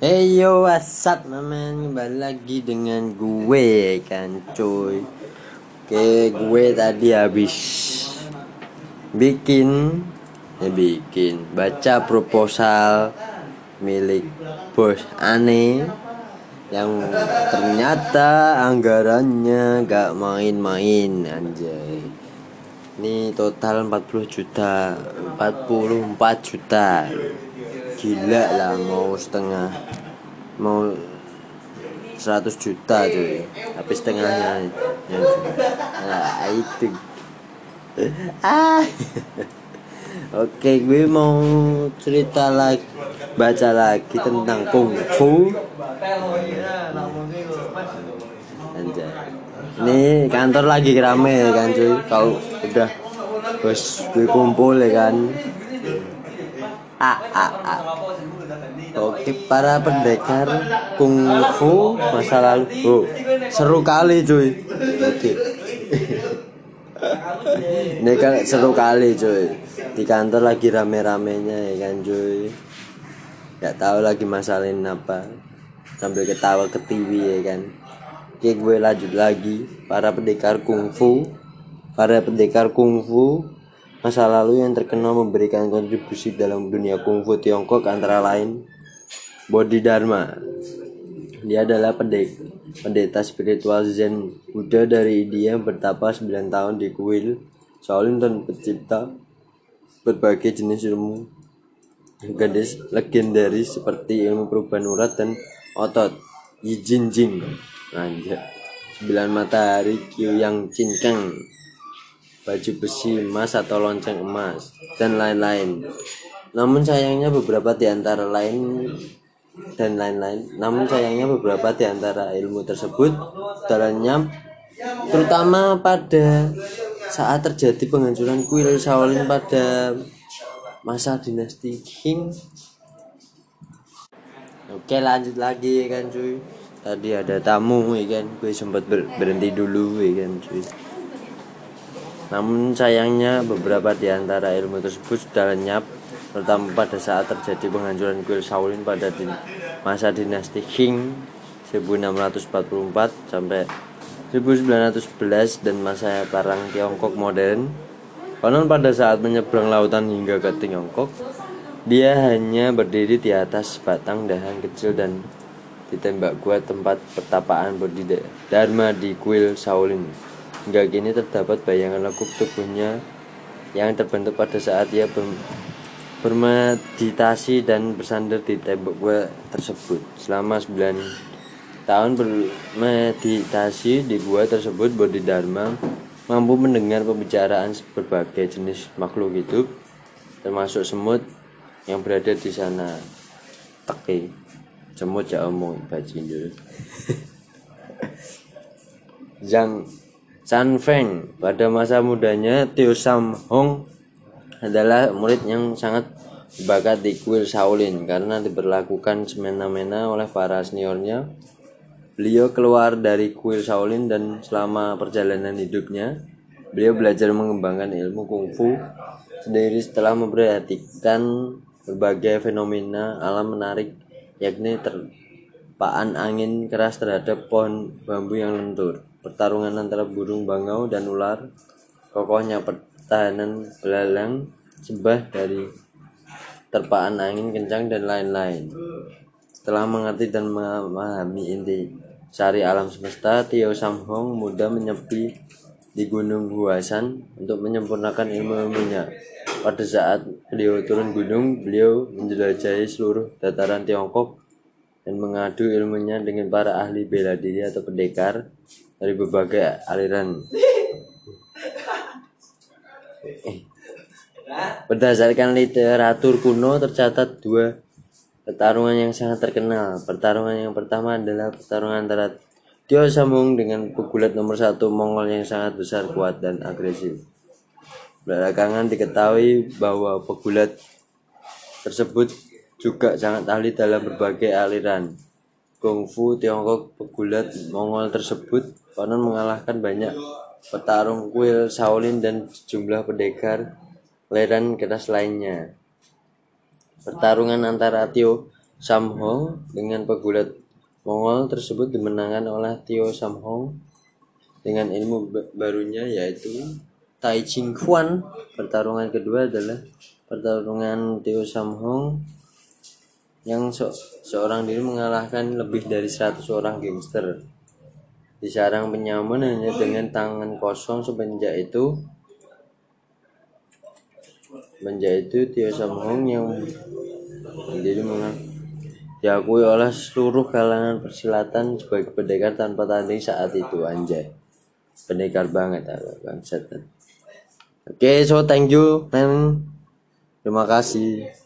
Hey yo, what's up maman? Kembali lagi dengan gue kan cuy. Oke, gue tadi habis bikin ya bikin baca proposal milik bos aneh yang ternyata anggarannya gak main-main anjay. Ini total 40 juta 44 juta gila lah mau setengah mau 100 juta cuy. Tapi setengahnya ya. nah itu. Ah. Oke gue mau cerita lagi baca lagi tentang kungfu ini kantor lagi rame kan cuy. Kalau udah bos gue kumpul ya kan. Oke para pendekar kungfu masa lalu. Oh, seru kali cuy. Oke. Ini kan seru kali cuy. Di kantor lagi rame-ramenya ya kan cuy? Gak tahu lagi masalahin apa. Sambil ketawa ke TV ya kan? Oke gue lanjut lagi. Para pendekar kungfu. Para pendekar kungfu masa lalu yang terkenal memberikan kontribusi dalam dunia kungfu Tiongkok antara lain Bodhidharma. Dia adalah pendek, pendeta spiritual Zen Buddha dari India yang bertapa 9 tahun di kuil Shaolin dan pencipta berbagai jenis ilmu gadis legendaris seperti ilmu perubahan urat dan otot Yi Jin Jing Anjir. Sembilan matahari Qiu Yang Chin Kang baju besi emas atau lonceng emas, dan lain-lain. Namun sayangnya beberapa di antara lain dan lain-lain. Namun sayangnya beberapa di antara ilmu tersebut dalamnya terutama pada saat terjadi penghancuran kuil Shaolin pada masa dinasti Qing. Oke lanjut lagi ya kan cuy. Tadi ada tamu ya kan, gue sempat berhenti dulu ya kan cuy. Namun sayangnya beberapa di antara ilmu tersebut sudah lenyap terutama pada saat terjadi penghancuran kuil Shaolin pada din masa dinasti Qing 1644 sampai 1911 dan masa perang Tiongkok modern. Konon pada saat menyeberang lautan hingga ke Tiongkok, dia hanya berdiri di atas batang dahan kecil dan ditembak gua tempat pertapaan Bodhidharma di kuil Shaolin. Hingga kini terdapat bayangan lekuk tubuhnya yang terbentuk pada saat ia ber bermeditasi dan bersandar di tembok gua tersebut. Selama 9 tahun bermeditasi di gua tersebut, Bodhidharma mampu mendengar pembicaraan berbagai jenis makhluk hidup, termasuk semut yang berada di sana. Teki, semut ya omong dulu. Chan Feng pada masa mudanya Tio Sam Hong adalah murid yang sangat bakat di kuil Shaolin karena diberlakukan semena-mena oleh para seniornya. Beliau keluar dari kuil Shaolin dan selama perjalanan hidupnya beliau belajar mengembangkan ilmu kungfu sendiri setelah memperhatikan berbagai fenomena alam menarik yakni terpaan angin keras terhadap pohon bambu yang lentur pertarungan antara burung bangau dan ular, kokohnya pertahanan belalang, sembah dari terpaan angin kencang dan lain-lain. Setelah mengerti dan memahami inti sari alam semesta, Tio Samhong muda menyepi di Gunung Huasan untuk menyempurnakan ilmu-ilmunya. Pada saat beliau turun gunung, beliau menjelajahi seluruh dataran Tiongkok dan mengadu ilmunya dengan para ahli bela diri atau pendekar dari berbagai aliran Berdasarkan literatur kuno tercatat dua pertarungan yang sangat terkenal. Pertarungan yang pertama adalah pertarungan antara Tio Sambung dengan pegulat nomor satu Mongol yang sangat besar, kuat, dan agresif. Belakangan diketahui bahwa pegulat tersebut juga sangat ahli dalam berbagai aliran. Kungfu Tiongkok pegulat Mongol tersebut konon mengalahkan banyak petarung kuil Shaolin dan sejumlah pendekar leran keras lainnya. Pertarungan antara Tio Sam Hong dengan pegulat Mongol tersebut dimenangkan oleh Tio Sam Hong dengan ilmu barunya yaitu Tai Ching Huan. Pertarungan kedua adalah pertarungan Tio Sam Hong yang se seorang diri mengalahkan lebih dari 100 orang gangster di sarang penyamun hanya dengan tangan kosong semenjak itu. Semenjak itu Tio Sam Hong yang menjadi mengalahkan diakui oleh seluruh kalangan persilatan sebagai pendekar tanpa tanding saat itu anjay. Pendekar banget bangsat. Oke okay, so thank you man terima kasih